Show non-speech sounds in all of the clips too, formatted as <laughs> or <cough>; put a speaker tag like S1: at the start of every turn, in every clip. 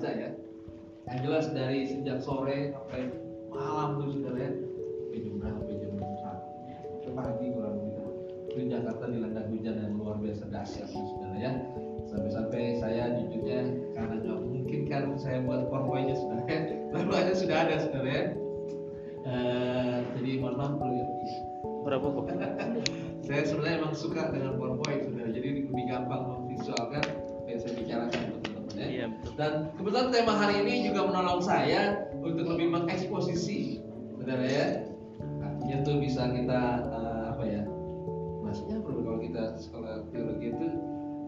S1: baca ya. Yang jelas dari sejak sore sampai malam tuh saudara ya. Sampai jam berapa? Sampai jam satu. Pagi kurang lebih. Itu Jakarta dilanda hujan yang luar biasa dahsyat tuh, saudara ya. Sampai-sampai saya jujurnya karena nggak mungkin kan saya buat powerpointnya saudara ya. Lalu aja sudah ada <laughs> saudara ya. Eh, jadi mohon maaf perlu ya.
S2: Berapa kok? <laughs>
S1: Saya sebenarnya emang suka dengan PowerPoint saudara, jadi lebih gampang memvisualkan
S2: Iya betul.
S1: Dan kebetulan tema hari ini juga menolong saya untuk lebih mengeksposisi, saudara ya. Artinya tuh bisa kita eh, apa ya? Maksudnya apa kalau kita sekolah teologi itu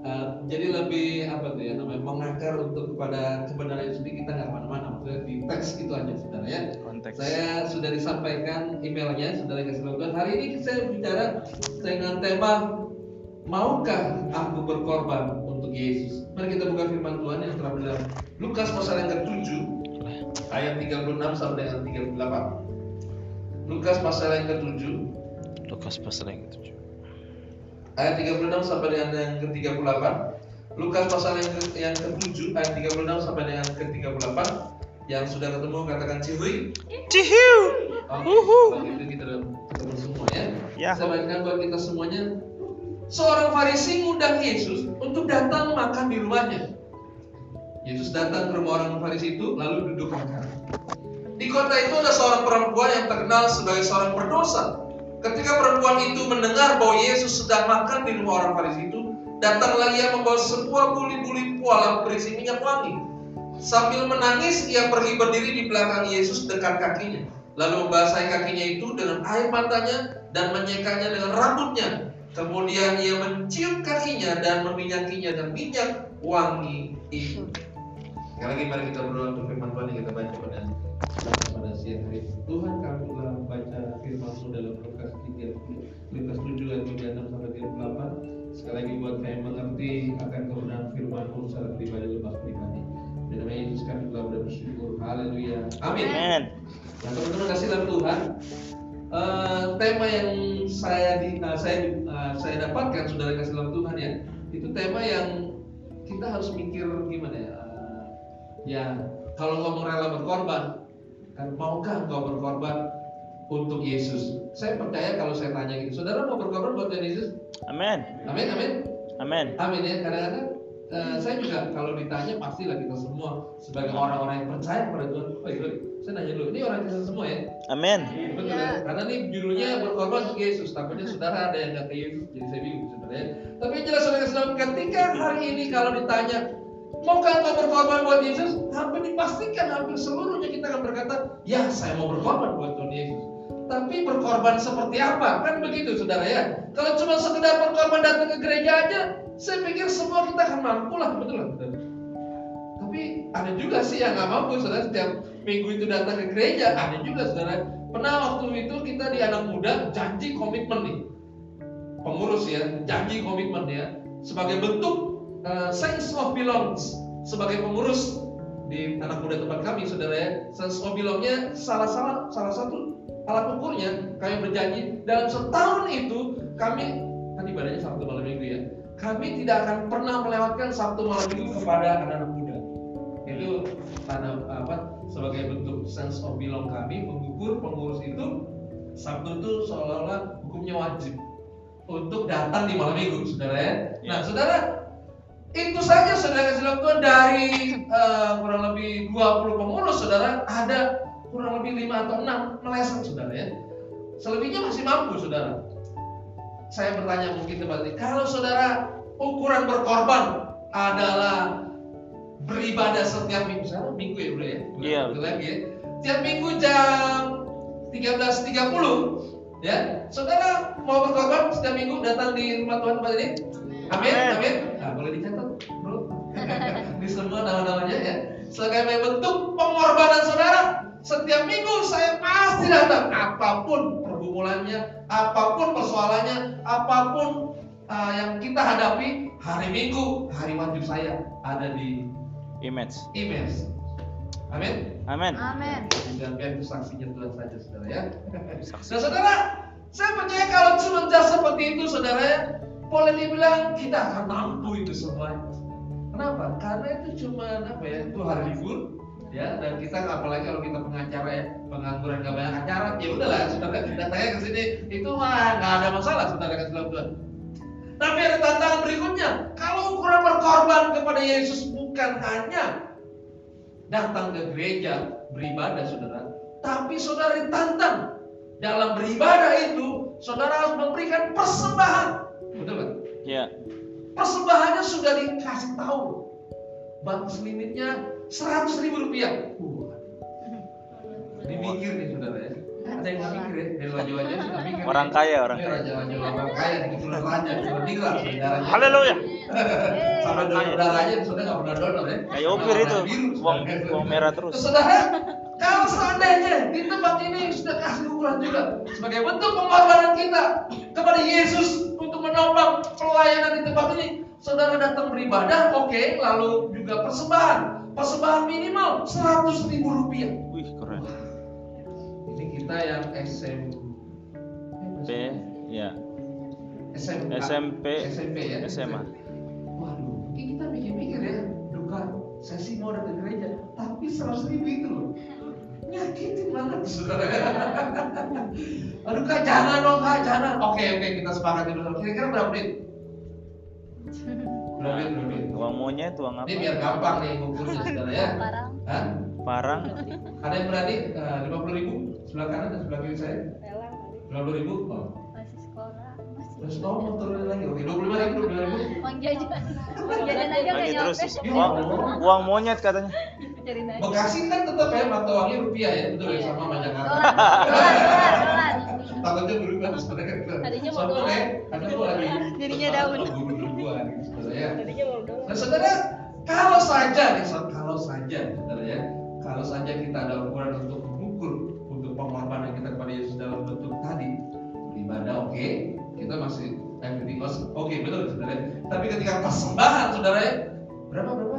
S1: eh, jadi lebih apa tuh ya namanya mengakar untuk kepada kebenaran itu sendiri kita nggak ke mana-mana maksudnya di teks itu aja saudara ya
S2: Konteks.
S1: saya sudah disampaikan emailnya, saudara kasih. Hari ini saya bicara dengan tema Maukah aku berkorban untuk Yesus? Mari kita buka firman Tuhan yang telah dalam Lukas pasal yang ke-7 ayat 36 sampai dengan 38. Lukas pasal yang ke-7
S2: Lukas pasal yang ketujuh.
S1: ayat 36 sampai dengan yang ke-38. Lukas pasal yang ke yang ke-7 ayat 36 sampai dengan ke-38. Yang sudah ketemu katakan cihui.
S2: Cihiu.
S1: Oke, gitu kita ketemu semua ya.
S2: Ya.
S1: Saya bacakan buat kita semuanya. Seorang Farisi ngundang Yesus untuk datang makan di rumahnya. Yesus datang ke rumah orang Farisi itu lalu duduk makan. Di kota itu ada seorang perempuan yang terkenal sebagai seorang berdosa. Ketika perempuan itu mendengar bahwa Yesus sedang makan di rumah orang Farisi itu, datanglah ia membawa sebuah buli-buli pualam berisi minyak wangi. Sambil menangis, ia pergi berdiri di belakang Yesus dekat kakinya. Lalu membasahi kakinya itu dengan air matanya dan menyekanya dengan rambutnya. Kemudian ia mencium kakinya dan meminyakinya dengan minyak wangi itu. Sekali lagi mari kita berdoa untuk firman Tuhan yang kita baca pada pada siang hari. Tuhan kami telah membaca firman-Mu dalam Lukas 3 Lukas 7 ayat 36 sampai 38. Sekali lagi buat kami mengerti akan kebenaran firman-Mu secara pribadi lepas pribadi. Dan nama Yesus kami telah bersyukur. Haleluya. Amin.
S2: Amin.
S1: Nah teman-teman kasih dalam Tuhan eh, tema yang saya di, eh, saya eh, saya dapatkan saudara kasih dalam Tuhan ya itu tema yang kita harus mikir gimana ya eh, ya kalau ngomong rela berkorban kan maukah engkau berkorban untuk Yesus saya percaya kalau saya tanya gitu saudara mau berkorban buat Yesus
S2: Amin.
S1: amin amin
S2: Amin.
S1: Amin ya kadang-kadang eh, saya juga kalau ditanya pastilah kita semua sebagai orang-orang yang percaya kepada Tuhan. Oh iya, saya nanya dulu, ini orang Kristen semua ya?
S2: Amin.
S1: Betul
S3: Iya.
S1: ya? Karena ini judulnya berkorban untuk Yesus. Takutnya saudara ada yang nggak ke Yesus, jadi saya bingung sebenarnya. Tapi yang jelas saudara Islam, ketika hari ini kalau ditanya Maukah engkau berkorban buat Yesus? Hampir dipastikan, hampir seluruhnya kita akan berkata, ya saya mau berkorban buat Tuhan Yesus. Tapi berkorban seperti apa? Kan begitu saudara ya. Kalau cuma sekedar berkorban datang ke gereja aja, saya pikir semua kita akan mampu lah, betul lah. Tapi ada juga sih yang nggak mampu saudara setiap minggu itu datang ke gereja. Ada juga saudara. Pernah waktu itu kita di anak muda janji komitmen nih. Pengurus ya, janji komitmen ya. Sebagai bentuk uh, sense of belongs. Sebagai pengurus di anak muda tempat kami saudara ya. Sense of belongnya salah salah salah satu alat ukurnya kami berjanji dalam setahun itu kami kan ibadahnya Sabtu malam minggu ya kami tidak akan pernah melewatkan Sabtu malam minggu kepada anak-anak muda. Itu tanda apa sebagai bentuk sense of belong kami mengukur pengurus itu Sabtu itu seolah-olah hukumnya wajib untuk datang di malam minggu saudara ya. Nah saudara itu saja saudara kasih Tuhan dari eh, kurang lebih 20 pengurus saudara ada kurang lebih 5 atau 6 meleset saudara ya. Selebihnya masih mampu saudara saya bertanya mungkin kembali. Kalau saudara ukuran berkorban adalah beribadah setiap minggu. Sana minggu ya bro ya?
S2: Iya.
S1: Betul lagi ya. Tiap minggu jam 13.30 ya. Saudara mau berkorban setiap minggu datang di rumah Tuhan tempat ini amin
S2: Amin.
S1: amin. Nah, boleh dicatat bro <laughs> di semua nama-namanya ya. Sebagai bentuk pengorbanan saudara setiap minggu saya pasti datang. Apa pun pergumulannya apa pun persoalannya apa pun uh, yang kita hadapi hari minggu hari wajib saya ada di
S2: Image.
S1: image amin
S2: Amin.
S3: Amin.
S1: dan biar itu saksinya Tuhan saja saudara ya
S2: Saksi.
S1: Nah saudara, saya percaya kalau semenjak seperti itu saudara ya, boleh dibilang kita akan mampu itu semua. Kenapa? Karena itu cuma apa ya? Itu hari libur ya dan kita apalagi kalau kita pengacara ya pengangguran gak banyak acara ya udahlah saudara datangnya ke sini itu mah nggak ada masalah saudara kasih Tuhan. Tapi ada tantangan berikutnya kalau ukuran berkorban kepada Yesus bukan hanya datang ke gereja beribadah saudara tapi saudara ditantang. Dalam beribadah itu saudara harus memberikan persembahan. Betul kan
S2: Ya.
S1: persembahannya sudah dikasih tahu. Batas limitnya 100 ribu rupiah. Wah, ini mikir nih saudara ya ada yang nggak mikir ya? Dari wajah-wajah sudah mikir
S2: Orang kaya, orang
S1: Ini
S2: kaya.
S1: raja-raja orang kaya kebetulan raja tinggal saudaranya
S2: Haleluya. <laughs>
S1: sampai donor darahnya sudah nggak pernah donor ya.
S2: Kayak opir itu. Uang, uang merah terus.
S1: saudara kalau seandainya di tempat ini sudah kasih ukuran juga sebagai bentuk pengorbanan kita kepada Yesus untuk menopang pelayanan di tempat ini saudara datang beribadah oke lalu juga persembahan persembahan minimal 100 ribu rupiah.
S2: Wih, keren.
S1: ini kita yang SM
S2: P, ya.
S1: SMK,
S2: SMP,
S1: SMP ya.
S2: SMA.
S1: waduh ini kita mikir-mikir ya. Duka sih mau datang gereja tapi 100 ribu itu loh. Nyakitin banget saudara. <laughs> Aduh kak jangan dong kak jangan. Oke oke kita sepakat dulu. Kira-kira berapa menit <laughs> menit berapa menit
S2: Uang monyet, uang
S1: ini
S2: apa?
S1: biar gampang nih ngukurnya <laughs> saudara ya.
S3: Parang.
S1: Hah?
S2: Parang. <laughs>
S1: ada yang berani lima puluh ribu? Sebelah kanan dan sebelah kiri saya?
S3: Lelang
S1: lima puluh ribu? Oh.
S3: masih sekolah masih.
S1: Terus oh mau turunin lagi. Oke dua puluh lima ribu dua puluh lima ribu?
S3: Uang jajan. <laughs> Uang jajan aja nggak
S2: Lagi terus. Uang, uang monyet katanya.
S1: Bekasi kan tetap ya mata uangnya rupiah ya betul ya sama sama Jakarta.
S3: Dolar dolar dolar
S1: takutnya berubah sebenarnya kan
S3: Tadinya mau
S1: Soalnya,
S3: dolar.
S1: karena gua lagi.
S3: Jadinya daun.
S1: guru duluan ya nah saudara kalau saja nih saudara, kalau saja saudara ya kalau saja kita ada ukuran untuk mengukur untuk pengorbanan kita kepada Yesus dalam bentuk tadi ibadah oke kita masih everything was oke betul saudara tapi ketika persembahan saudara ya berapa berapa?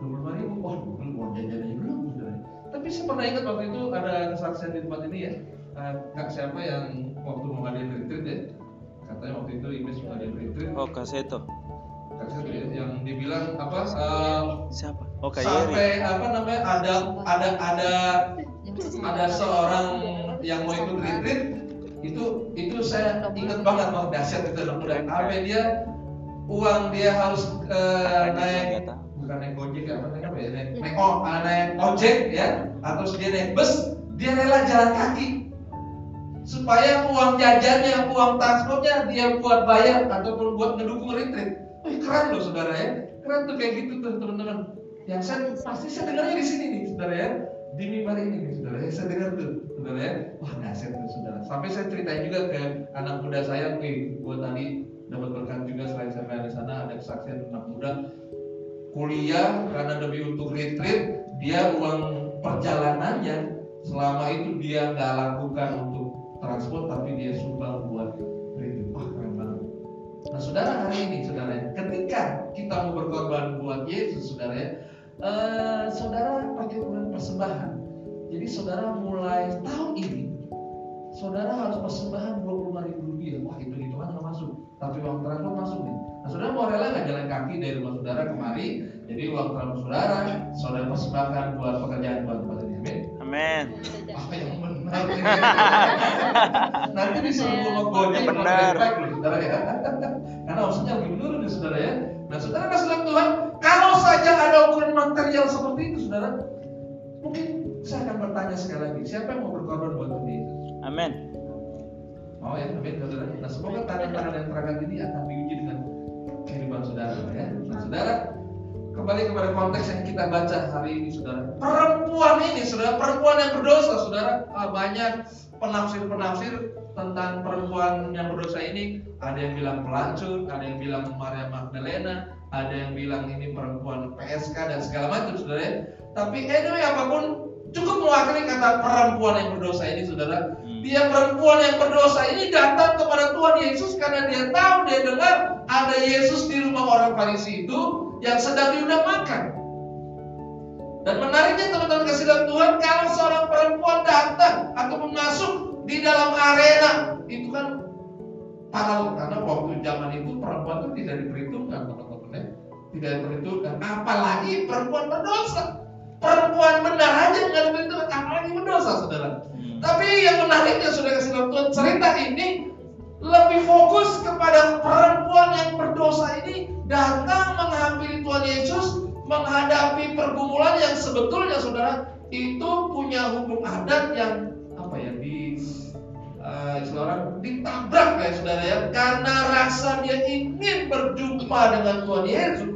S1: dua puluh ribu. Wah belum mau jajannya belum saudara. Tapi saya pernah ingat waktu itu ada kesaksian di tempat ini ya. Eh, kak siapa yang waktu mau ngadain retreat ya? Katanya waktu itu Iblis mau ngadain retreat.
S2: Oh, Kaseto.
S1: kak ya yang dibilang apa eh,
S2: Siapa? Oh, Kak Yeri.
S1: sampai apa namanya ada ada ada ada seorang yang mau ikut retreat itu itu saya ingat banget wah dahsyat itu anak muda sampai dia uang dia harus eh, naik bukan naik gojek ya, apa namanya apa ya naik naik, oh, naik ojek ya atau dia naik bus dia rela jalan kaki. Supaya uang jajannya uang transportnya dia buat bayar ataupun buat ngedukung retreat Wih, keren loh saudara ya. Keren tuh kayak gitu tuh teman-teman. Yang saya pasti saya dengarnya di sini nih saudara ya. Di mimbar ini nih saudara ya. Saya dengar tuh saudara ya. Wah dahsyat tuh saudara. Sampai saya ceritain juga ke anak muda saya nih gua tadi dapat berkat juga selain saya di sana ada kesaksian anak muda. Kuliah karena demi untuk retreat dia uang perjalanannya selama itu dia nggak lakukan untuk transport tapi dia sumbang buat retreat. Wah keren banget. Nah saudara hari ini saudara ketika kita mau berkorban buat Yesus saudara ya eh, saudara pakai ukuran persembahan. Jadi saudara mulai tahun ini saudara harus persembahan 25 ribu rupiah. Wah itu hitungan nggak masuk. Tapi uang transport masuk nih. Nah saudara mau rela nggak jalan kaki dari rumah saudara kemari? Jadi uang transport saudara saudara persembahkan buat pekerjaan buat tempat ini. Amin?
S2: Amin.
S1: apa yang benar <laughs> nanti disuruh mau gojek
S2: benar.
S1: saudara ya. <laughs> Karena maksudnya lagi menurun nih saudara ya. Nah saudara kasih lihat Tuhan. Kalau saja ada ukuran material seperti itu saudara mungkin saya akan bertanya sekali lagi siapa yang mau berkorban buat dunia itu
S2: Amin.
S1: mau ya amin saudara. Nah semoga tangan-tangan yang terangkat ini akan diuji dengan kehidupan saudara ya. Nah saudara kembali kepada konteks yang kita baca hari ini saudara. Perempuan ini saudara perempuan yang berdosa saudara. Ah, banyak penafsir-penafsir tentang perempuan yang berdosa ini ada yang bilang pelacur ada yang bilang Maria Magdalena ada yang bilang ini perempuan PSK dan segala macam saudara tapi anyway apa pun cukup mewakili kata perempuan yang berdosa ini saudara
S2: Hmm.
S1: dia perempuan yang berdosa ini datang kepada Tuhan Yesus karena dia tahu dia dengar ada Yesus di rumah orang Farisi itu yang sedang diundang makan. Dan menariknya teman-teman kasih dalam Tuhan kalau seorang perempuan datang ataupun masuk di dalam arena itu kan paralel karena waktu zaman itu perempuan itu tidak diperhitungkan teman-teman ya. tidak diperhitungkan. Apalagi perempuan berdosa. Perempuan benar aja nggak diperhitungkan, apalagi berdosa, saudara.
S2: Hmm.
S1: Tapi yang menariknya sudah kasih Tuhan cerita ini lebih fokus kepada perempuan yang berdosa ini datang menghampiri Tuhan Yesus menghadapi pergumulan yang sebetulnya saudara itu punya hukum adat yang apa ya di uh, orang ditabrak ya saudara ya karena rasa dia ingin berjumpa dengan Tuhan Yesus.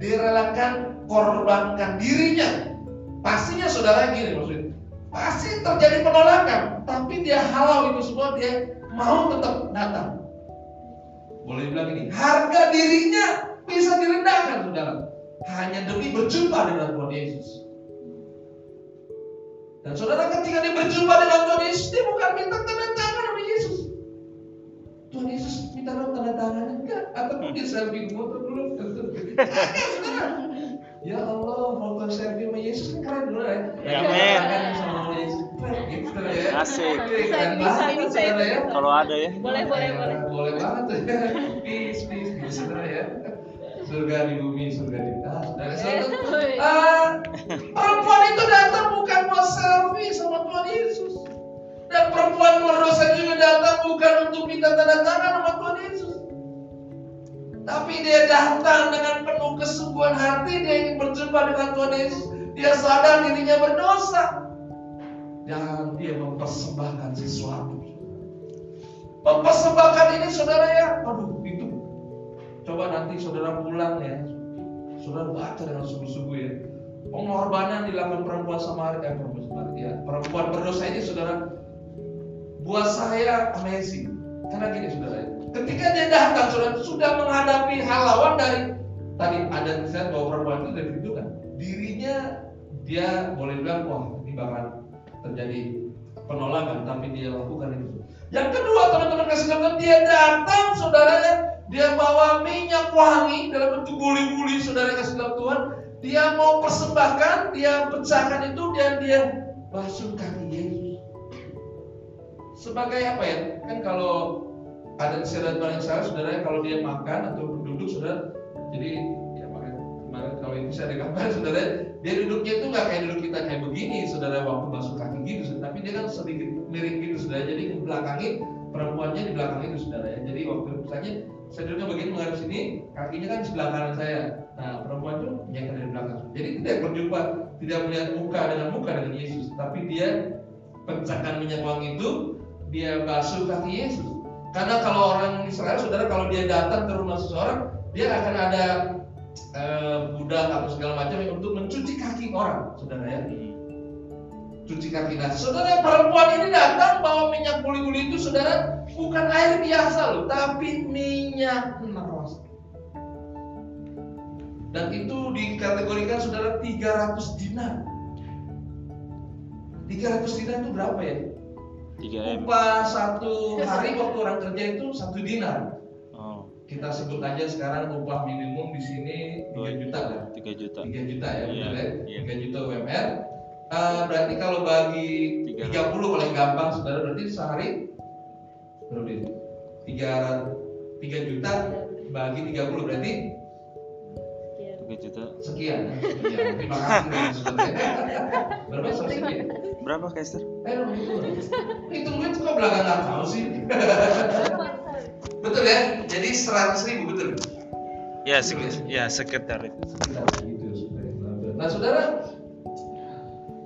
S1: Direlakan korbankan dirinya. Pastinya saudara gini maksudnya pasti terjadi penolakan tapi dia halau itu semua dia mau tetap datang. Boleh bilang ini harga dirinya bisa direndahkan saudara. Hanya demi berjumpa dengan Tuhan Yesus dan saudara ketika dia berjumpa dengan Tuhan Yesus dia bukan minta tanda tangan sama Yesus Tuhan Yesus minta dong tanda tangan enggak ataupun dia selfie di motor dulu Enggak, saudara Ya Allah, foto selfie sama Yesus kan keren dulu ya.
S2: Ya, amin.
S1: Tangan sama Yesus. Gitu saudara ya.
S2: Asik.
S1: Keren
S3: Bisa,
S1: banget,
S3: bisa, bisa
S1: saudara ya.
S2: Kalau ada ya.
S3: Boleh, boleh, boleh.
S1: Boleh banget tuh ya. Peace, peace, peace, saudara ya. Surga di bumi, surga di atas. Dari satu,
S3: Eh. <laughs>
S1: ah, perempuan itu datang bukan mau selfie sama Tuhan Yesus. Dan perempuan berdosa juga datang bukan untuk minta tanda tangan sama Tuhan Yesus. Tapi dia datang dengan penuh kesungguhan hati, dia ingin berjumpa dengan Tuhan Yesus. Dia sadar dirinya berdosa. Dan dia mempersembahkan sesuatu. Mempersembahkan ini saudara ya, aduh. Coba nanti saudara pulang ya, saudara baca dengan sungguh-sungguh ya. Pengorbanan dilakukan perempuan Samaria, eh, perempuan Samaria, ya. perempuan berdosa ini saudara, buat saya amazing. Karena gini saudara, ya. ketika dia datang saudara sudah menghadapi halawan dari tadi ada misalnya bahwa perempuan itu dari itu kan dirinya dia boleh bilang wah ini bakal terjadi penolakan tapi dia lakukan itu. Yang kedua teman-teman kasih dia datang saudaranya dia bawa minyak wangi dalam bentuk buli-buli saudara kasih tahu Tuhan. Dia mau persembahkan dia pecahkan itu dan dia kaki Yesus sebagai apa ya? Kan kalau ada istilah paling salah saudara kalau dia makan atau duduk saudara jadi ya makanya kemarin kalau ini saya ada gambar saudara dia duduknya itu nggak kayak duduk kita kayak begini saudara waktu masuk kaki gitu saudara. tapi dia kan sedikit miring gitu saudara. Jadi di belakangi perempuannya di belakang itu saudara. Ya jadi waktu misalnya saya duduknya begini menghadap sini kakinya kan sebelah kanan saya. Nah perempuan itu nyengkel dari belakang. Jadi tidak berjumpa tidak melihat muka dengan muka dengan Yesus tapi dia pecahkan minyak wangi itu dia basuh kaki Yesus. Karena kalau orang Israel saudara kalau dia datang ke rumah seseorang dia akan ada eh, budak atau segala macam untuk mencuci kaki orang saudara ya. Cuci kaki. Nah saudara perempuan ini datang bawa minyak buli-buli itu saudara bukan air biasa loh tapi minyak meros. Dan itu dikategorikan saudara 300 dinar. 300 dinar itu berapa ya?
S2: 3 M.
S1: upah satu hari waktu orang kerja itu satu dinar.
S2: Oh,
S1: kita sebut aja sekarang upah minimum di sini 3 juta lah
S2: 3 juta.
S1: 3 juta ya
S2: Iya,
S1: betul ya?
S2: iya.
S1: 3 juta UMR Eh, berarti kalau bagi
S2: Tiga
S1: 30 paling gampang saudara berarti sehari ini? 3 3 juta bagi 30 berarti
S2: 3 juta.
S1: sekian sekian terima kasih ya, saudara. berapa sekian
S2: Berapa, Kaiser?
S1: eh itu duit kok belakang nggak tahu sih betul ya jadi 100 ribu betul
S2: Ya, sek- ya sekitar itu.
S1: Nah saudara,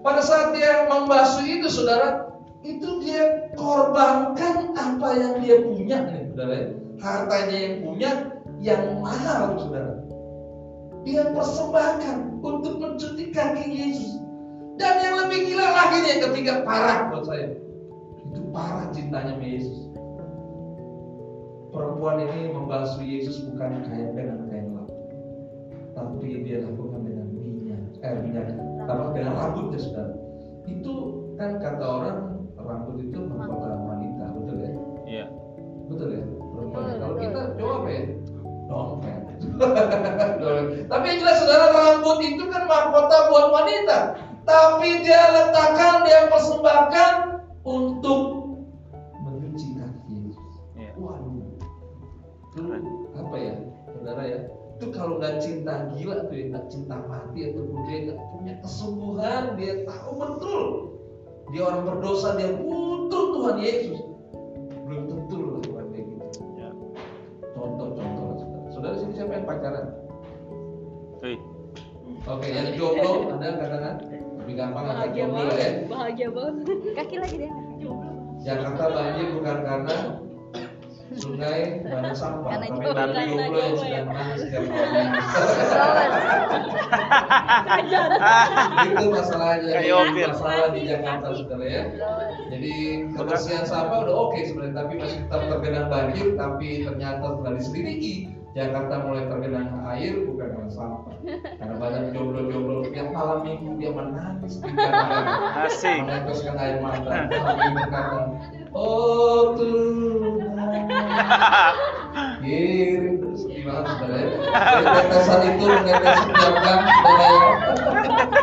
S1: pada saat dia membasuh itu saudara, itu dia korbankan apa yang dia punya nih saudara. Hartanya yang punya yang mahal saudara. Dia persembahkan untuk mencuci kaki Yesus. Dan yang lebih gila lagi nih ketika parah buat saya. Itu parah cintanya sama Yesus. Perempuan ini membasuh Yesus bukan kain dengan kain lap, tapi dia lakukan dengan minyak, eh minyak, apa dengan rambutnya saudara. Itu kan kata orang rambut itu mahkota wanita, betul ya?
S2: Iya.
S1: Betul ya? Perempuan.
S3: Betul,
S1: Kalau
S3: betul.
S1: kita coba apa ya? Dompet. <laughs> Tapi yang jelas saudara rambut itu kan mahkota buat wanita. Tapi dia letakkan, dia persembahkan untuk mencuci kaki Yesus.
S2: Iya.
S1: Waduh. Itu apa ya, saudara ya? itu kalau nggak cinta gila tuh ya nggak cinta mati ataupun dia nggak punya kesungguhan dia tahu betul dia orang berdosa dia butuh Tuhan Yesus belum tentu loh Tuhan kayak gitu
S2: Ya.
S1: contoh-contoh lah, saudara saudara sini siapa yang pacaran oke yang jomblo ada katakan lebih gampang angkat jomblo ya.
S3: Bahagia banget. Kaki lagi deh.
S1: Jakarta banjir bukan karena sungai banyak sampah,
S3: Karena
S1: tapi
S3: jomblo.
S1: dari
S3: Karena
S1: jomblo yang sedang
S3: ya.
S1: menangis setiap hari. Itu masalahnya.
S2: Kayak
S1: masalah di Jakarta saudara ya. Jadi kebersihan sampah udah oke sebenarnya, tapi masih tetap tergenang banjir. Tapi ternyata setelah diselidiki, Jakarta mulai tergenang air bukan karena sampah, karena banyak jomblo-jomblo yang malam minggu dia menangis di kanan meneteskan air mata sambil berkata, Oh Tuhan, <laughs> kirim Tetesan itu menetes setiap gang.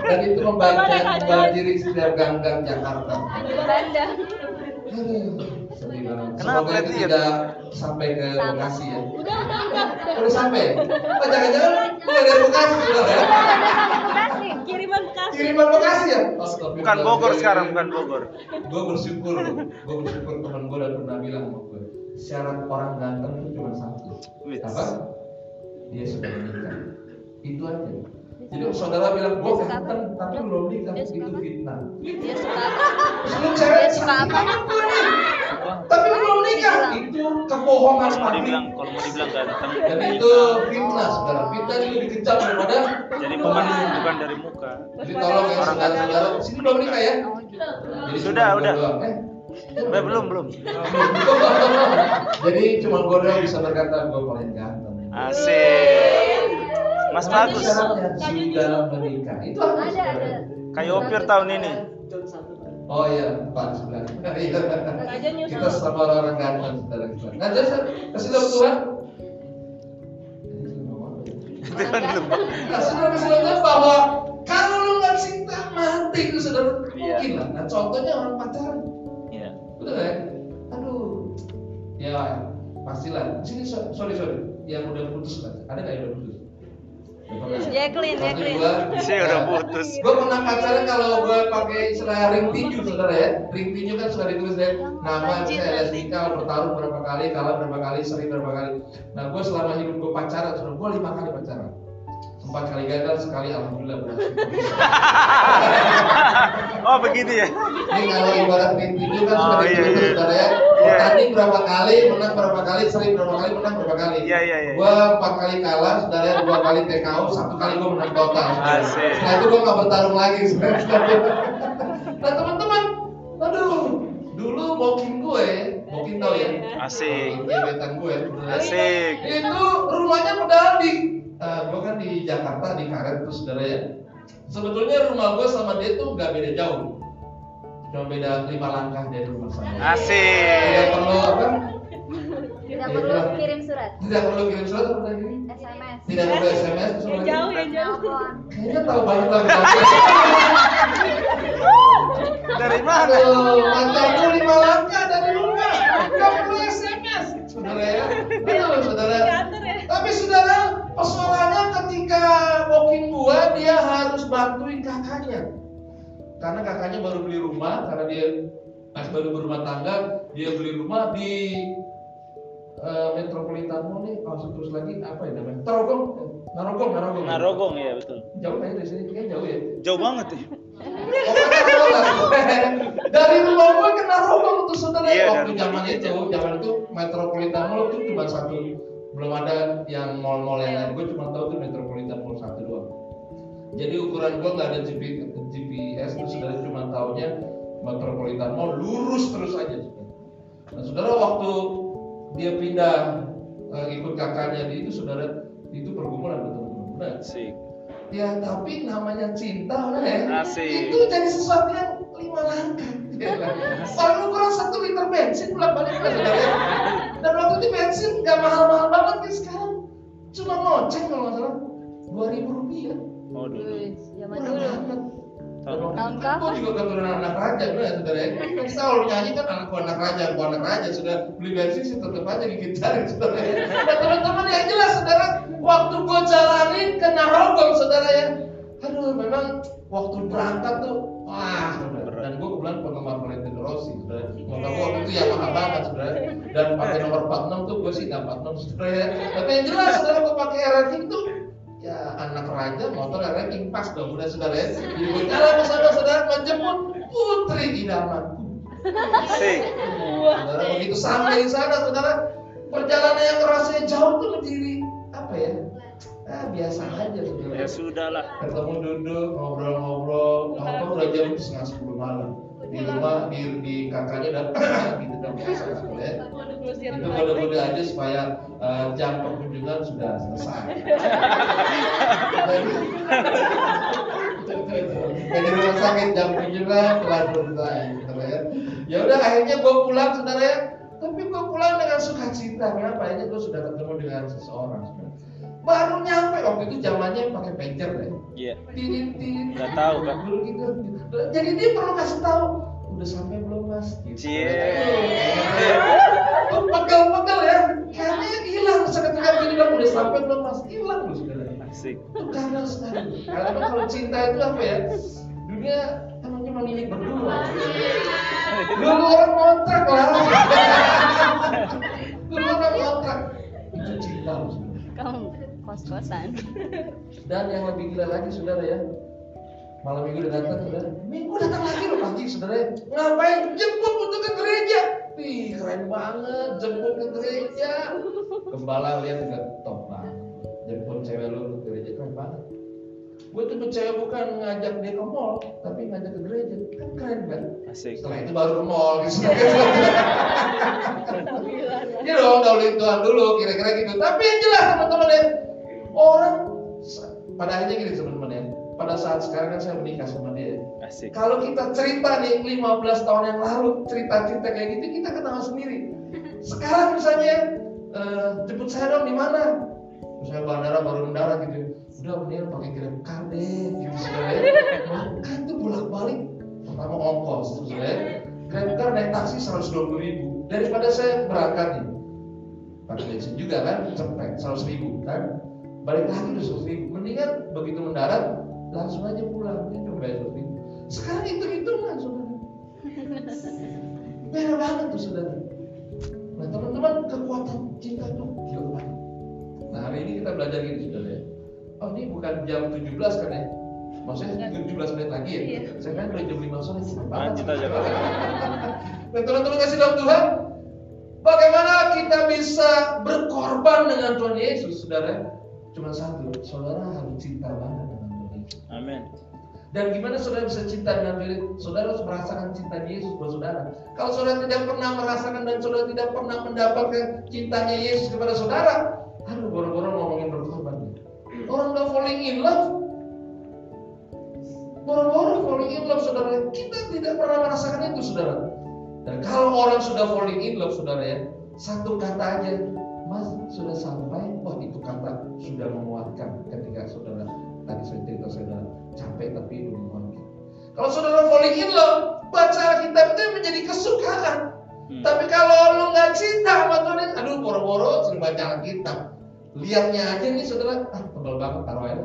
S1: Dan itu membanjiri, membanjiri setiap gang-gang Jakarta.
S2: Kenapa
S1: Semoga itu tidak sampai ke Bekasi ya.
S3: Udah, udah, udah.
S1: Udah sampai? Oh jangan-jangan lu dari Bekasi saudara ya?
S3: Bekasi. Kiriman Bekasi.
S1: Kiriman Bekasi ya?
S2: Bukan Bogor sekarang, bukan Bogor.
S1: gue bersyukur gue bersyukur teman gue dan pernah bilang sama gue syarat orang ganteng itu cuma satu apa dia sudah menikah. Itu aja. Jadi saudara bilang gue ganteng tapi belum nikah. Itu fitnah.
S3: Dia suka apa?
S1: Lu cewek
S3: Dia suka apa?
S1: tapi belum nikah. itu kebohongan
S2: Kalau mau dibilang, kalau mau dibilang ganteng,
S1: dan itu fitnah saudara. Fitnah itu lebih kejam daripada
S2: jadi bukan bukan dari muka.
S1: jadi tolong ya saudara-saudara sini belum nikah ya?
S3: Oh gitu.
S1: Jadi
S2: Sudah,
S1: cuma gua
S2: udah.
S1: doang. Eh,
S2: belum belum. <laughs>
S1: Jadi cuma gue doang. Bisa berkata gue paling ganteng.
S2: Asik. Mas bagus.
S1: sudah menikah. Itu?
S3: Ada, ada.
S2: Kayak Opir tahun ini.
S1: Oh iya, Pak sebelah. Iya. Kita sama orang-orang ganteng saudara kita. Jadi kasih tahu Tuhan. Kasih tahu kasih tahu bahwa kalau lu nggak cinta mati itu saudara
S2: Iya.
S1: mungkin lah. Nah contohnya orang pacaran.
S2: Iya.
S1: Betul ya? Aduh. Ya pastilah. Sini so- sorry sorry. Yang udah putus kan? Ada nggak yang udah putus?
S3: Jacqueline,
S1: Satu,
S3: Jacqueline.
S1: dua,
S2: Saya udah putus.
S1: Gue pernah pacaran kalau gue pakai istilah ring tinju saudara ya. Ring tinju kan suka ditulis ya. Nama saya. Rizka bertarung berapa kali, kalah berapa kali, seri berapa kali. Nah gue selama hidup gue pacaran, saudara gue lima kali pacaran. Empat kali gagal, sekali alhamdulillah berhasil. <laughs>
S2: Oh begitu ya.
S1: Ini kalau ibarat ring tinju kan
S2: Oh, iya,
S1: ditulis
S2: iya.
S1: saudara ya.
S2: Iya.
S1: Bertanding berapa kali, menang berapa kali, seri berapa kali, menang berapa kali.
S2: Iya iya iya.
S1: Gua empat kali kalah, saudara ya, dua kali TKO, satu kali gua menang total.
S2: Asik.
S1: Setelah itu gua nggak bertarung lagi. nah teman-teman, aduh, dulu booking gue, booking tau ya?
S2: Asik.
S1: Gebetan gue. saudara.
S2: Asik.
S1: Itu rumahnya Pedaldi. Uh, gue kan di Jakarta di Karet tuh saudara ya. Sebetulnya rumah gue sama dia tuh gak beda jauh. Cuma beda lima langkah dari rumah saya. Tidak
S2: Asik.
S1: perlu apa?
S3: Tidak perlu kirim surat.
S1: Tidak perlu kirim surat apa tadi?
S3: SMS.
S1: Tidak perlu SMS.
S3: Yang jauh, yang jauh.
S1: Kayaknya tahu banget lah. <laughs>
S2: Dari mana?
S1: Mantanku lima langkah dari rumah. Gak perlu SMS. Saudara ya. Aduh, saudara. Tapi saudara, persoalannya ketika booking gua, dia harus bantuin kakaknya. Karena kakaknya baru beli rumah, karena dia masih baru berumah tangga, dia beli rumah di eh, Metropolitan Mall nih, oh, terus lagi apa ya namanya? Narogong, Narogong, Narogong.
S2: Narogong ya betul.
S1: Jauh kayaknya dari sini, kayaknya jauh ya.
S2: Jauh banget ya. <laughs>
S1: Dari rumah gue ke Narogong tuh saudara
S2: Iya,
S1: waktu
S2: dari
S1: zaman
S2: rumah
S1: itu zaman itu Metropolitan Mall itu cuma satu belum ada yang mall-mall yang lain gue cuma tahu tuh Metropolitan Mall satu doang jadi ukuran gue nggak ada GP, GPS tuh saudara cuma tahunya Metropolitan Mall lurus terus aja nah saudara waktu dia pindah eh, ikut kakaknya di itu saudara itu pergumulan betul-betul benar
S2: Asik.
S1: Ya tapi namanya cinta lah ya.
S2: Asik.
S1: Itu jadi sesuatu yang lima langkah. <laughs> Ya kan? Ukuran satu liter bensin bolak balik kan saudara. Dan waktu itu bensin nggak mahal-mahal banget kan sekarang cuma ngoceng kalau nggak salah dua ribu rupiah.
S2: Oh dulu.
S3: Zaman dulu.
S1: banget.
S3: Tahun
S1: itu kan gue juga keturunan anak raja, bener ya saudara ya. Kan kita kalau nyanyi kan anakku anak raja, anak raja, sudah beli bensin sih tetap aja gigit jari saudara ya. Nah teman-teman yang jelas saudara, waktu gue jalanin ke Narogong saudara ya. Aduh memang waktu berangkat tuh, wah. Dan gue kebetulan penggemar Valentino Rossi saudara. Motor gue waktu itu Yamaha banget saudara. Dan pakai nomor 46 tuh gue sih nggak 46 saudara ya. Tapi yang jelas saudara gue pakai ranking tuh ya anak raja motor ranking pas dong udah saudara ya. Jadi gue jalan bersama saudara menjemput putri idamanku.
S2: Asik.
S1: Saudara begitu sampai di sana saudara perjalanan yang rasanya jauh tuh menjadi ya? Biasa aja saudara.
S2: Ya sudah lah.
S1: Ketemu duduk ngobrol-ngobrol, apa udah jam setengah sepuluh malam di rumah di, di kakaknya udah <coughs> gitu dong biasa saudara ya. Itu kode-kode aja supaya eh, jam perkunjungan sudah selesai. <laughs> Jadi rumah sakit jam kunjungan telah selesai, saudara ya. Ya udah akhirnya gue pulang saudara ya. Tapi gue pulang dengan sukacita. Kenapa? Akhirnya gue sudah ketemu dengan seseorang. saudara. Baru nyampe waktu itu zamannya pakai pager deh.
S2: Iya.
S1: Tidin.
S2: Nggak tahu.
S1: Dulu gitu. Jadi dia perlu kasih tahu. Udah sampai belum mas? Gitu.
S2: Cie.
S1: Oh, Pegel-pegel ya. Kayaknya hilang seketika gini bilang udah sampai belum mas? Hilang loh saudara.
S2: Asik.
S1: Itu karena sekali. Karena kalau cinta itu apa ya? Dunia emang cuma milik berdua. Dulu orang kontrak lah. Dulu orang kontrak. Itu cinta loh.
S3: Kamu kos-kosan. <laughs>
S1: Dan yang lebih gila lagi saudara ya. Malam minggu udah datang saudara. Minggu datang lagi loh pagi saudara ya. Ngapain? Jemput untuk ke gereja. Wih keren banget. Jemput ke gereja. Gembala lihat juga top banget. Jemput cewek lu ke gereja keren banget. Gue tuh cewek bukan ngajak dia ke mall Tapi ngajak ke gereja. Kan keren kan?
S2: Asik.
S1: Setelah itu baru ke mall gitu. <laughs> Iya dong, dahuluin Tuhan dulu, kira-kira gitu. Tapi yang jelas teman-teman ya, orang pada akhirnya gini teman-teman ya. Pada saat sekarang kan saya menikah sama dia.
S2: Asik.
S1: Kalau kita cerita nih 15 tahun yang lalu cerita-cerita kayak gitu kita ketawa sendiri. Sekarang misalnya eh, jemput saya dong di mana? Misalnya bandara baru mendarat gitu. Udah mendingan pakai grab car deh gitu saudara. ya. Kan itu bolak-balik pertama ongkos saudara. ya. Grab car naik taksi 120 ribu daripada saya berangkat nih pakai bensin juga kan cepet 100 ribu kan balik lagi 100 ribu mendingan begitu mendarat langsung aja pulang. Cuma bayar 100 ribu sekarang itu hitungan saudara beda banget tuh saudara nah teman-teman kekuatan cinta itu gila banget. Nah hari ini kita belajar gini saudara ya. Oh ini bukan jam 17 kan ya? Maksudnya 17 menit lagi ya?
S3: Iya.
S1: saya kan udah jam 5 sore cepet banget.
S2: Lanjut aja,
S1: dan teman-teman kasih dalam Tuhan bagaimana kita bisa berkorban dengan Tuhan Yesus saudara cuma satu saudara harus cinta banget dengan Tuhan
S2: Amin.
S1: dan gimana saudara bisa cinta dengan Tuhan? Saudara harus merasakan cinta Yesus buat saudara. Kalau saudara tidak pernah merasakan dan saudara tidak pernah mendapatkan cintanya Yesus kepada saudara, aduh boro-boro ngomongin berkorban. Orang udah falling in love, boro-boro falling in love saudara. Kita tidak pernah merasakan itu saudara. Dan kalau orang sudah falling in love saudara ya, satu kata aja, Mas sudah sampai, wah itu kata sudah menguatkan ketika saudara tadi saya cerita saudara capek tapi belum menguatkan. Kalau saudara falling in love, baca Alkitab itu menjadi kesukaan.
S2: Hmm.
S1: Tapi kalau lu nggak cinta sama Tuhan, aduh boro-boro sering baca Alkitab. Lihatnya aja nih saudara, ah tebal banget taruh aja.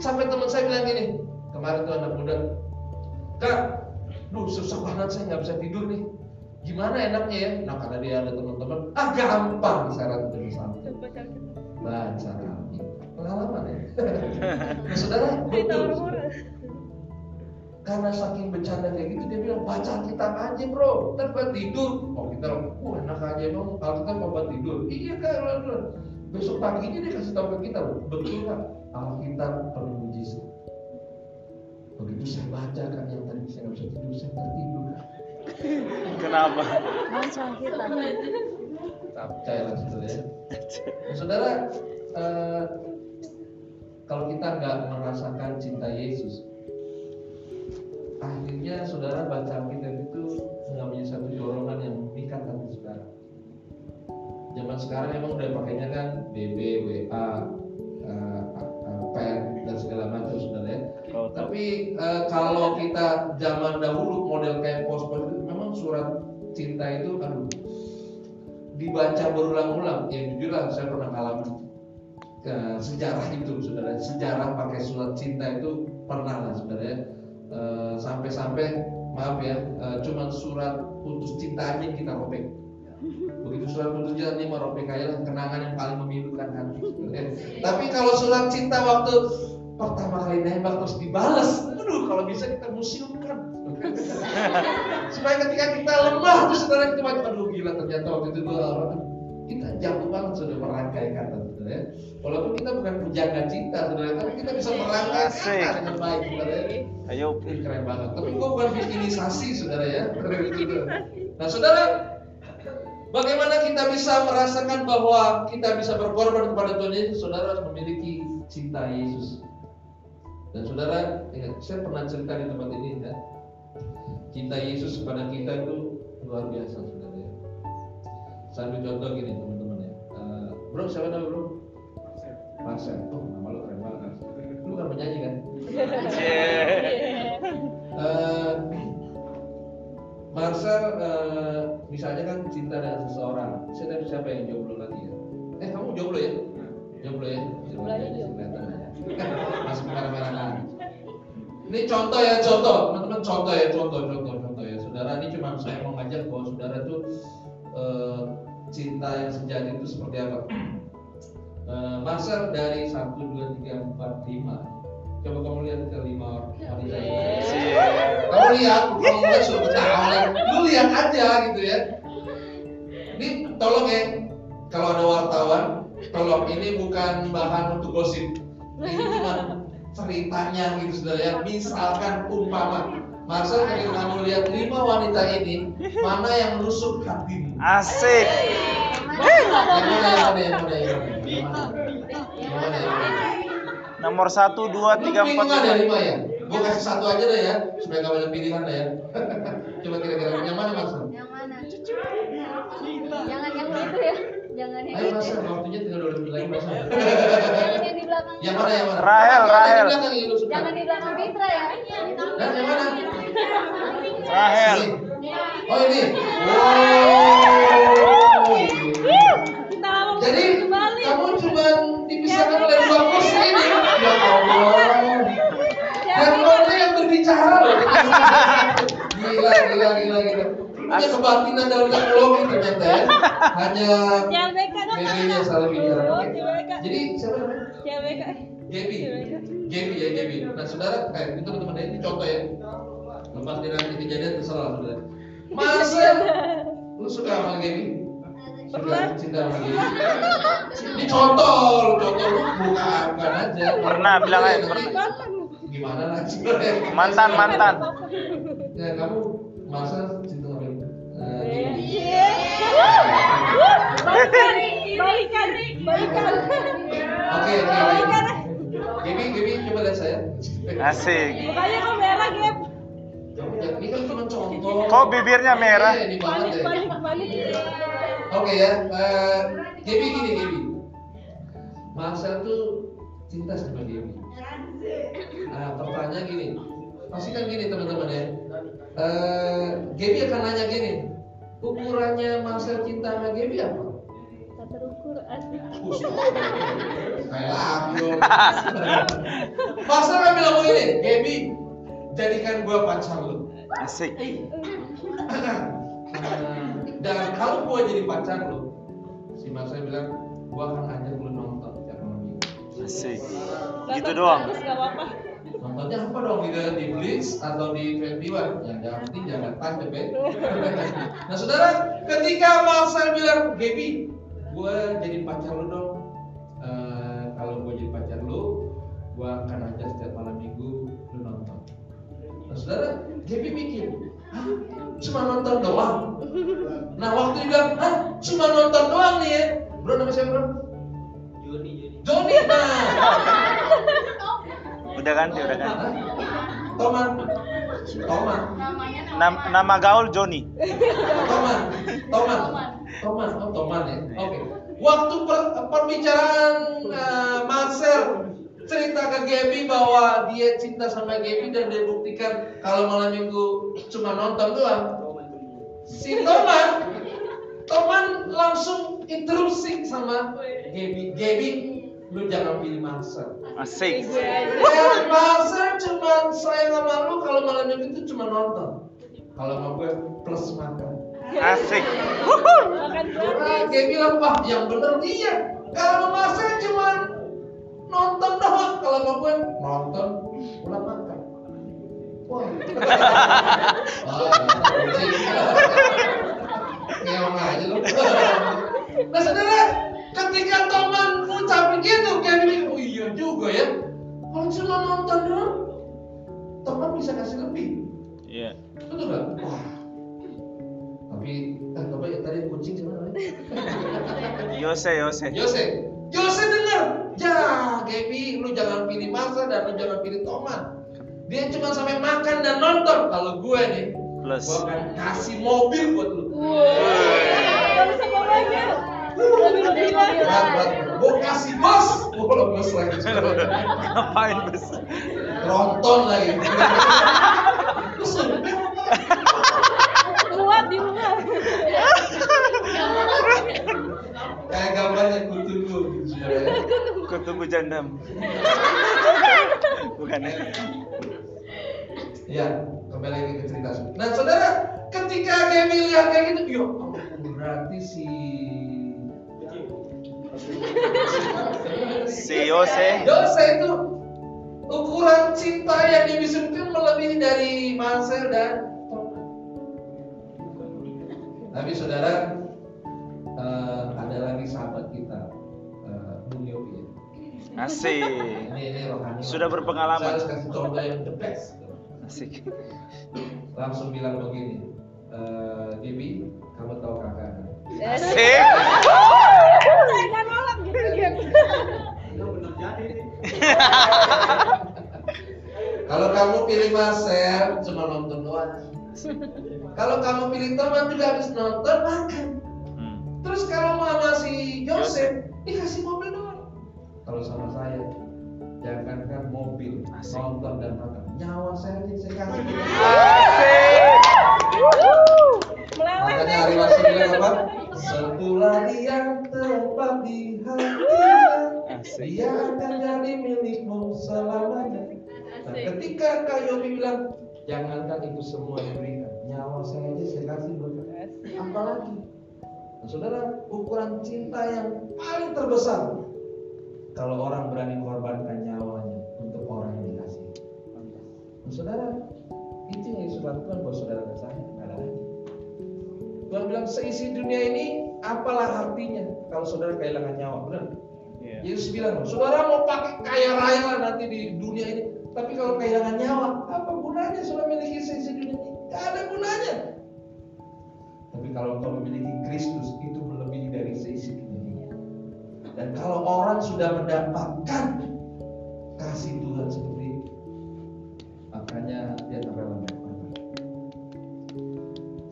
S1: Sampai teman saya bilang gini, kemarin tuh anak muda, Kak, duh susah banget saya nggak bisa tidur nih. Gimana enaknya ya? Nah karena dia ada teman-teman, ah gampang syarat itu misalnya. Baca Alkitab. Pengalaman ya. nah, <laughs> saudara, betul. Karena saking bercanda kayak gitu dia bilang baca Alkitab aja bro, ntar buat tidur. Oh kita, wah enak aja bang, Alkitab mau buat tidur. Iya kan, besok paginya dia kasih tahu ke kita, betul kan? Alkitab penuh mujizat. Begitu saya baca kan yang tadi saya nggak bisa tidur, saya tertidur.
S2: Kenapa?
S3: Baca kita.
S1: Tak percaya lah saudara ya. Saudara, eh, kalau kita nggak merasakan cinta Yesus, akhirnya saudara baca Alkitab itu nggak menjadi satu dorongan yang mengikat hati saudara. Zaman sekarang emang udah pakainya kan BB, WA, eh, pen dan segala macam saudara
S2: tahu.
S1: Tapi eh, kalau kita zaman dahulu model kayak pos-pos itu memang surat cinta itu aduh dibaca berulang-ulang. Ya jujur lah saya pernah ngalamin ke sejarah itu saudara. Sejarah pakai surat cinta itu pernah lah saudara ya. Eh, Sampai-sampai maaf ya, eh, cuman surat putus cinta aja kita robek. Begitu surat putus cinta ini merobek kayak kenangan yang paling memilukan hati. <laughs> Tapi kalau surat cinta waktu pertama kali nembak terus dibalas, aduh kalau bisa kita museumkan. <laughs> Supaya ketika kita lemah terus saudara kita baca, aduh gila ternyata waktu itu dua orang kita jago banget sudah merangkai kata saudara ya. Walaupun kita bukan penjaga cinta saudara, tapi kita bisa merangkai kata dengan baik saudara ya.
S2: Ayo.
S1: Ini keren banget. Tapi gua bukan bikinisasi saudara ya. Keren gitu. Nah saudara, bagaimana kita bisa merasakan bahwa kita bisa berkorban kepada Tuhan Yesus? Saudara harus memiliki cinta Yesus. Dan saudara, ingat, saya pernah cerita di tempat ini ya. Cinta Yesus kepada kita itu luar biasa saudara ya. Saya ambil contoh gini teman-teman ya. Eh, bro, siapa nama bro? Marcel. Oh, nama lu keren banget. Lu kan penyanyi kan? <laughs> Eh, Marcel eh, misalnya kan cinta dengan seseorang. Saya tahu siapa yang jomblo lagi ya? Eh kamu jomblo ya? Jomblo ya?
S3: Jomblo aja, jomblo.
S1: Ini contoh ya contoh, teman-teman contoh ya contoh contoh contoh ya. Saudara ini cuma saya mau ngajak bahwa saudara tuh eh, cinta yang sejati itu seperti apa? Eh, Marcel dari 1, 2, 3, 4, 5 Coba kamu lihat ke lima ini.
S2: Cie.
S1: Kamu lihat, kalau nggak suruh ketawa, lu lihat aja gitu ya. Ini tolong ya, kalau ada wartawan, tolong ini bukan bahan untuk gosip. Ceritanya gitu saudara ya. Misalkan umpama, Marcel ketika kamu lihat lima wanita ini, mana yang rusuk hatimu?
S2: Asik.
S1: Yang?
S2: Nomor satu, dua, tiga, empat,
S1: bingungan ya
S2: lima.
S1: lima ya? Gue kasih satu aja deh ya, supaya gak banyak pilihan deh ya. <laughs> Coba kira-kira yang mana mas?
S3: Yang mana? Jangan yang itu ya. Jangan yang
S1: Ayo
S3: itu.
S1: mas, waktunya tinggal dua menit lagi mas.
S3: Jangan yang di belakang.
S1: Yang mana yang mana?
S2: Rahel,
S1: Yang
S2: Rahel.
S1: di belakang yang lu suka.
S3: Jangan di belakang Fitra ya.
S1: Dan yang mana?
S2: Rahel.
S1: Ini. Oh ini. Wow. Jadi kamu cuma dipisahkan oleh dua kursi ini. Ya Allah. Dan mana yang berbicara loh. Gila, gila, gila, gila. Punya kebatinan dalam teknologi ternyata ya. Hanya
S4: Beka
S1: BB-nya salah bicara.
S4: Oh, beka.
S1: Jadi siapa namanya?
S4: Beka.
S1: Gaby. Gaby ya Gaby. Nah saudara, kayak itu teman-teman ini contoh ya. Lepas dia nanti kejadian terserah saudara. Masa lu suka sama Gaby? Suka cinta sama Gaby? Ini contoh, contoh lu bukan bukan aja.
S2: Pernah, bilang aja, pernah.
S1: Gimana lagi?
S2: Mantan, mantan.
S1: Ya kamu masa cinta sama Gaby? Eh, Gaby.
S4: Iya. Balikan, balikan, balikan.
S1: Oke, oke, oke. Gaby, Gaby coba lihat saya.
S2: Asik.
S4: Mukanya kok merah, Gap?
S1: Ini kan cuma contoh.
S2: Kok bibirnya merah?
S1: Iya,
S4: Balik,
S1: ya.
S4: balik, balik.
S1: Oke ya, eh Gaby gini Gaby. Marcel tuh cinta sama Gaby. Nah pertanyaan gini, pasti kan gini teman-teman ya. Eh Gaby akan nanya gini, ukurannya Marcel cinta sama Gaby apa? Kayak dong. Marcel kan bilang begini, Gaby, jadikan gua pacar lu.
S2: Asik. <clears throat>
S1: Dan kalau gua jadi pacar lu, si Marcel bilang, gua akan ajak lu nonton tiap malam minggu.
S2: Asik. Gitu doang.
S4: Terus gak apa-apa.
S1: Nontonnya apa dong di di Blitz atau di 21? Ya jangan penting jangan tancap ya. <laughs> nah saudara, ketika Marcel bilang, Gaby, gua jadi pacar lu dong. Eh, kalau gua jadi pacar lu, gua akan ajak setiap malam minggu lu nonton. Nah saudara, Gaby mikir, Hah? cuma nonton doang. Nah waktu bilang, Hah? cuma nonton doang nih ya. Bro nama siapa bro? Joni. Joni. Nah,
S2: Udah ganti, udah ganti.
S1: Toman. Toman.
S2: Nam- nama gaul Joni.
S1: Toman. Toman. Toman. Oh, Toman ya. Oke. Waktu per- perbicaraan eh, Marcel cerita ke Gaby bahwa dia cinta sama Gaby dan dia buktikan kalau malam minggu cuma nonton doang. Si Toman, Toman langsung interupsi sama Gaby. Gaby, lu jangan pilih Marcel.
S2: Asik.
S1: Ya, Marcel cuma sayang sama lu kalau malam minggu itu cuma nonton. Kalau sama gue plus makan.
S2: Asik.
S4: Makan gratis.
S1: Gaby bilang, wah yang bener dia. Kalau sama Marcel cuma nonton doang. Kalau gue nonton, pulang makan. Wah. Ngeong aja lu. Nah saudara, ketika teman ngucapin gitu, kayak gini, oh iya juga ya. Kalau cuma nonton doang, teman bisa kasih lebih.
S2: Iya.
S1: Betul nggak? Wah. Tapi, coba ya tadi kucing siapa namanya? <laughs>
S2: Yose, Yose.
S1: Yose. Yose dengar. Ya, Gaby, lu jangan pilih Marsa dan lu jangan pilih Toman. Dia cuma sampai makan dan nonton. Kalau gue nih,
S2: Plus.
S1: gue akan kasih mobil buat lu. Berat. Gue kasih bos. Gue kalau bos lagi. <laughs>
S2: Ngapain bes?
S1: Tronton lagi. <laughs> Terus
S4: Kuat di rumah.
S1: kayak gambarnya kutu gue gitu ya.
S2: Tunggu jandam. Bukan ya?
S1: Ya, kembali lagi ke cerita. Nah, saudara, ketika Gaby lihat kayak gitu, yo, ampun, berarti si
S2: Si Yose.
S1: Yose itu ukuran cinta yang dimilikikan melebihi dari Marcel dan Thomas. Tapi saudara, eh, ada lagi sahabat kita.
S2: Asik. Sudah
S1: Saya
S2: berpengalaman.
S1: harus kasih contoh yang the best.
S2: Asik.
S1: Langsung bilang begini, eh Gaby, kamu tahu kakak? kan?"
S2: Asik.
S4: Saya nolak gitu.
S1: Kalau kamu pilih Marcel, cuma nonton doang. Kalau kamu pilih teman juga habis nonton makan.
S2: Hmm.
S1: Terus kalau sama si Joseph dikasih mobil. Kalau sama saya, jangankan mobil,
S2: Asik.
S1: nonton dan makan. Nyawa saya aja saya kasih.
S2: Asik.
S1: Makanya Ari Lasso bilang apa? Sebulan yang tepat di
S2: Asik.
S1: dia akan jadi milikmu selamanya. Nah, ketika Kak Yobi bilang, jangankan itu semua diberikan, nyawa saya aja saya kasih buat apalagi. Nah, saudara, ukuran cinta yang paling terbesar kalau orang berani korbankan nyawanya untuk orang yang dikasih. Nah, saudara, itu yang Yesus lakukan buat saudara dan saya. Tuhan bilang seisi dunia ini apalah artinya kalau saudara kehilangan nyawa, benar?
S2: Iya.
S1: Yesus bilang, saudara mau pakai kaya raya lah nanti di dunia ini, tapi kalau kehilangan nyawa, apa gunanya saudara memiliki seisi dunia ini? Gak ada gunanya. Tapi kalau engkau memiliki Kristus, itu melebihi dari seisi dunia. Dan kalau orang sudah mendapatkan kasih Tuhan seperti itu, makanya dia tak rela berkorban.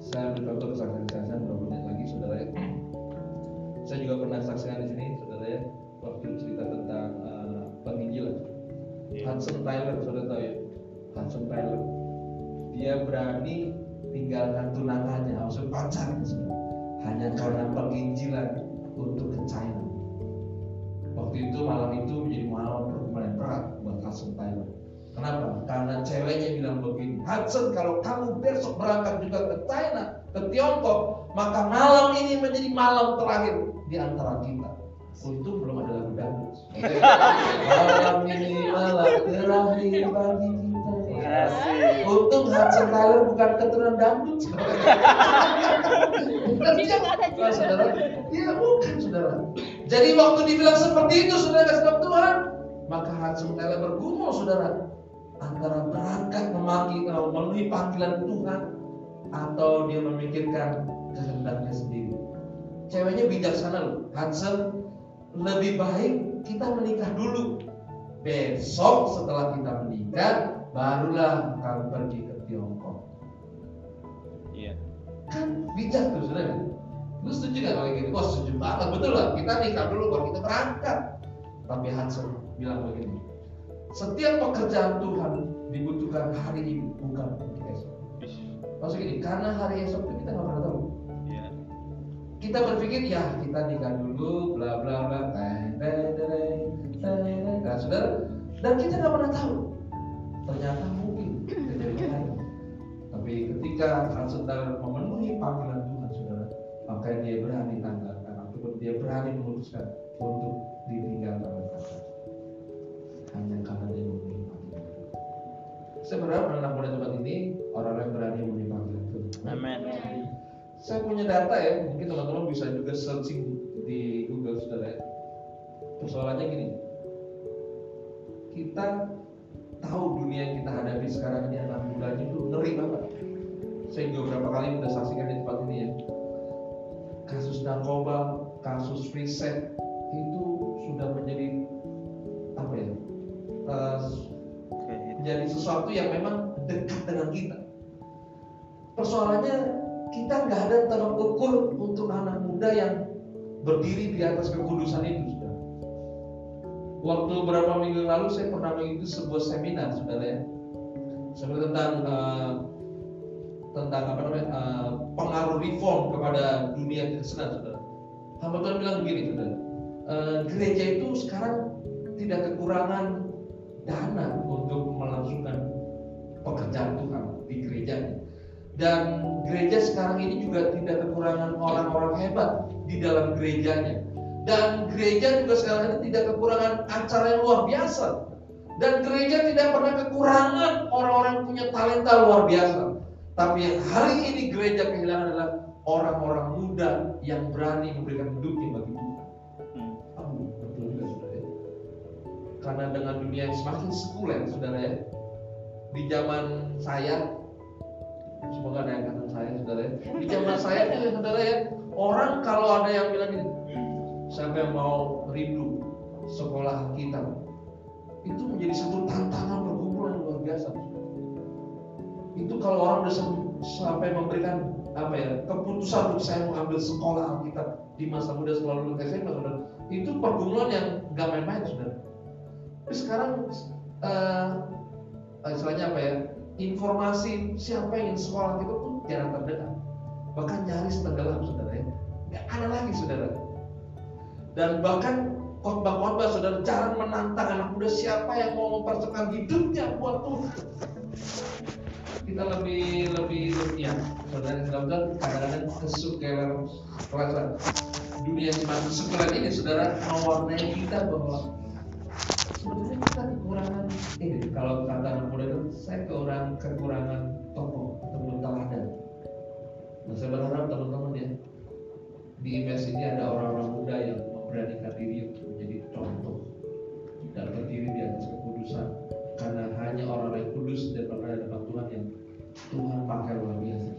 S1: Saya ambil contoh kesaksian saya beberapa menit lagi, saudara ya. Saya juga pernah saksikan di sini, saudara ya, waktu cerita tentang uh, penginjilan. Hudson Taylor, saudara tahu ya? Hudson Taylor. Dia berani tinggalkan tunangannya, maksud pacar hanya karena penginjilan untuk ke China. Kenapa? Karena ceweknya bilang begini, Hudson kalau kamu besok berangkat juga ke China, ke Tiongkok, maka malam ini menjadi malam terakhir di antara kita. Untung belum ada lagu dangdut. malam ini malam terakhir bagi kita.
S2: Asik.
S1: Untung Hudson Taylor bukan keturunan dangdut. bukan
S3: Dia
S1: Nah, saudara. Iya bukan saudara. Jadi waktu dibilang seperti itu saudara kasih Tuhan, maka Hudson Taylor bergumul saudara antara berangkat memanggil memenuhi panggilan Tuhan atau dia memikirkan kehendaknya sendiri. Ceweknya bijaksana loh. Hudson lebih baik kita menikah dulu. Besok setelah kita menikah, barulah kamu pergi ke Tiongkok.
S2: Iya.
S1: Kan bijak tuh saudara. Lu setuju gak kalau gitu? Wah setuju banget, betul lah. Kita nikah dulu baru kita berangkat. Tapi Hudson bilang begini, setiap pekerjaan Tuhan dibutuhkan hari ini bukan untuk esok. Maksud gini, karena hari esok itu kita nggak pernah tahu.
S2: Iya.
S1: Kita berpikir ya kita nikah dulu, bla bla bla, nah saudara, dan kita nggak pernah tahu. Ternyata mungkin terjadi lain. Tapi ketika saudara memenuhi panggilan Tuhan, saudara, maka dia berani tanggalkan ataupun dia berani memutuskan untuk ditinggalkan. Hanya karena dia memenuhi panggilan. Saya berharap anak muda tempat ini orang yang berani memenuhi panggilan Tuhan.
S2: Amin.
S1: Saya punya data ya, mungkin teman-teman bisa juga searching di Google saudara ya. Persoalannya gini, kita tahu dunia yang kita hadapi sekarang ini anak mudanya itu ngeri banget. Saya juga beberapa kali udah saksikan di tempat ini ya. Kasus narkoba, kasus sex itu sudah menjadi apa ya? Eh,
S2: Oke.
S1: menjadi sesuatu yang memang dekat dengan kita. Persoalannya kita nggak ada tolak ukur untuk anak muda yang berdiri di atas kekudusan itu, saudara. Waktu beberapa minggu lalu saya pernah mengikuti sebuah seminar, saudara ya, seminar tentang eh, tentang apa namanya eh, pengaruh reform kepada dunia kekristenan, saudara. Hamba Tuhan bilang begini, saudara, eh, gereja itu sekarang tidak kekurangan dana untuk melangsungkan pekerjaan Tuhan di gerejanya. Dan gereja sekarang ini juga tidak kekurangan orang-orang hebat di dalam gerejanya. Dan gereja juga sekarang ini tidak kekurangan acara yang luar biasa. Dan gereja tidak pernah kekurangan orang-orang punya talenta luar biasa. Tapi yang hari ini gereja kehilangan adalah orang-orang muda yang berani memberikan hidupnya bagi Tuhan. Karena dengan dunia yang semakin sekuler saudara ya. Di zaman saya semoga ada yang kata saya saudara ya. Di zaman saya itu saudara ya, orang kalau ada yang bilang siapa yang mau rindu sekolah kita itu menjadi satu tantangan pergumulan luar biasa. Itu kalau orang udah sampai memberikan apa ya keputusan untuk saya mau ambil sekolah Alkitab di masa muda setelah lulus SMA saudara itu pergumulan yang nggak main-main saudara sekarang eh istilahnya apa ya informasi siapa yang sekolah itu pun jarang terdengar. Bahkan nyaris tenggelam saudara ya. Nggak ada lagi saudara. Dan bahkan khotbah-khotbah saudara jarang menantang anak muda siapa yang mau mempersembahkan hidupnya buat Tuhan. Kita lebih lebih ya saudara saudara kadang-kadang perasaan. Dunia semakin sekuler ini saudara mewarnai kita bahwa sebenarnya kita kekurangan ini. Kalau kata anak muda itu saya kekurangan kekurangan tokoh ataupun teladan nah saya berharap teman-teman ya di IMS ini ada orang-orang muda yang memberanikan diri untuk menjadi contoh dan berdiri di atas kekudusan. Karena hanya orang yang kudus dan berada depan Tuhan yang Tuhan pakai luar biasa.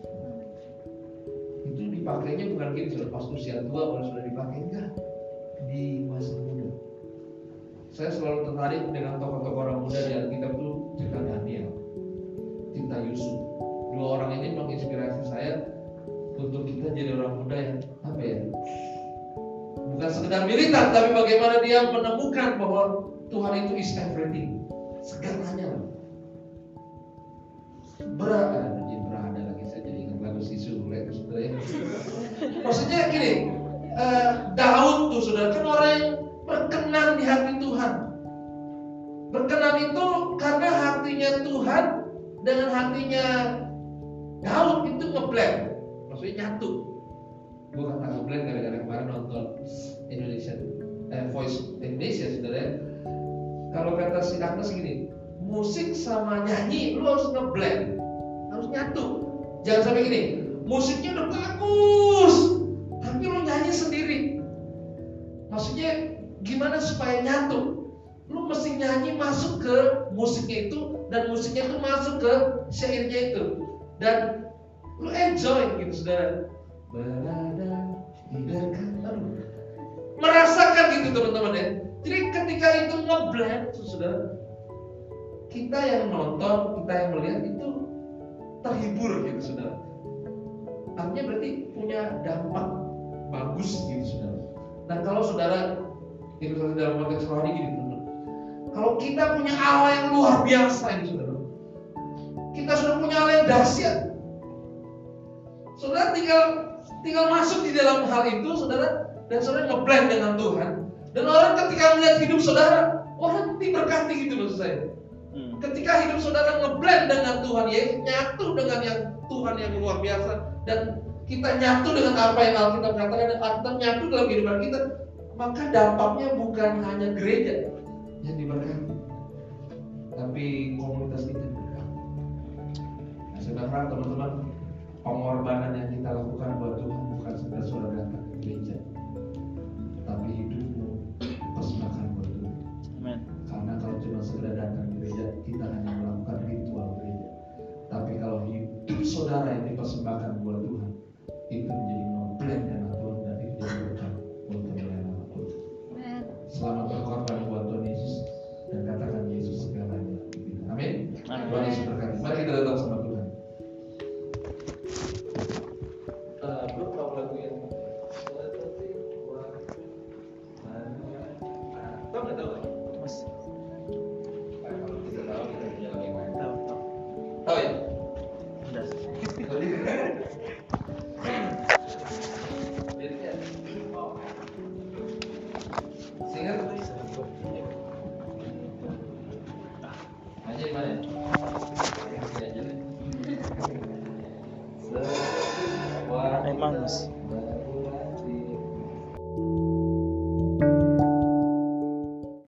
S1: Itu dipakainya bukan gini sudah pas usia tua baru sudah dipakai. Enggak. Di masa muda saya selalu tertarik dengan tokoh-tokoh orang muda di Alkitab itu cerita Daniel cerita Yusuf. Dua orang ini menginspirasi saya untuk kita jadi orang muda yang apa ya? Bukan sekedar militer tapi bagaimana dia menemukan bahwa Tuhan itu is everything. Segalanya berada jadi berada lagi. Saya jadi ingat lagu si Sule itu saudara ya. maksudnya gini eh, Daud tuh saudara kan orang berkenan di hati Tuhan. Berkenan itu karena hatinya Tuhan dengan hatinya Daud itu ngeblend. Maksudnya nyatu. Gue kata ngeblend gara-gara kemarin nonton Indonesia eh, Voice Indonesia saudara ya. kalau kata si Agnes gini musik sama nyanyi lu harus ngeblend. Harus nyatu. Jangan sampai gini musiknya udah bagus masuk ke musiknya itu dan musiknya itu masuk ke syairnya itu. Dan lu enjoy gitu saudara. Berada di dekat merasakan gitu teman-teman ya. Jadi ketika itu ngeblend saudara kita yang nonton kita yang melihat itu terhibur gitu saudara. Artinya berarti punya dampak bagus gitu saudara. Nah kalau saudara itu dalam konteks rohani teman Kalau kita punya Allah yang luar biasa ini saudara. Kita sudah punya Allah yang dahsyat. Saudara tinggal tinggal masuk di dalam hal itu saudara dan saudara ngeblend dengan Tuhan. Dan orang ketika melihat hidup saudara, orang diberkati gitu maksud saya.
S2: Hmm.
S1: Ketika hidup saudara ngeblend dengan Tuhan Yesus, nyatu dengan yang Tuhan yang luar biasa dan kita nyatu dengan apa yang Alkitab katakan dan Alkitab nyatu dalam kehidupan kita, maka dampaknya bukan hanya gereja yang diberkati, tapi komunitas kita diberkati. Nah, teman-teman pengorbanan yang kita lakukan buat Tuhan bukan sekedar saudara datang ke gereja, tapi hidupmu persembahkan buat Tuhan.
S2: Amen.
S1: Karena kalau cuma sekedar datang ke gereja, kita hanya melakukan ritual gereja. Tapi kalau hidup saudara yang dipersembahkan buat Tuhan, itu menjadi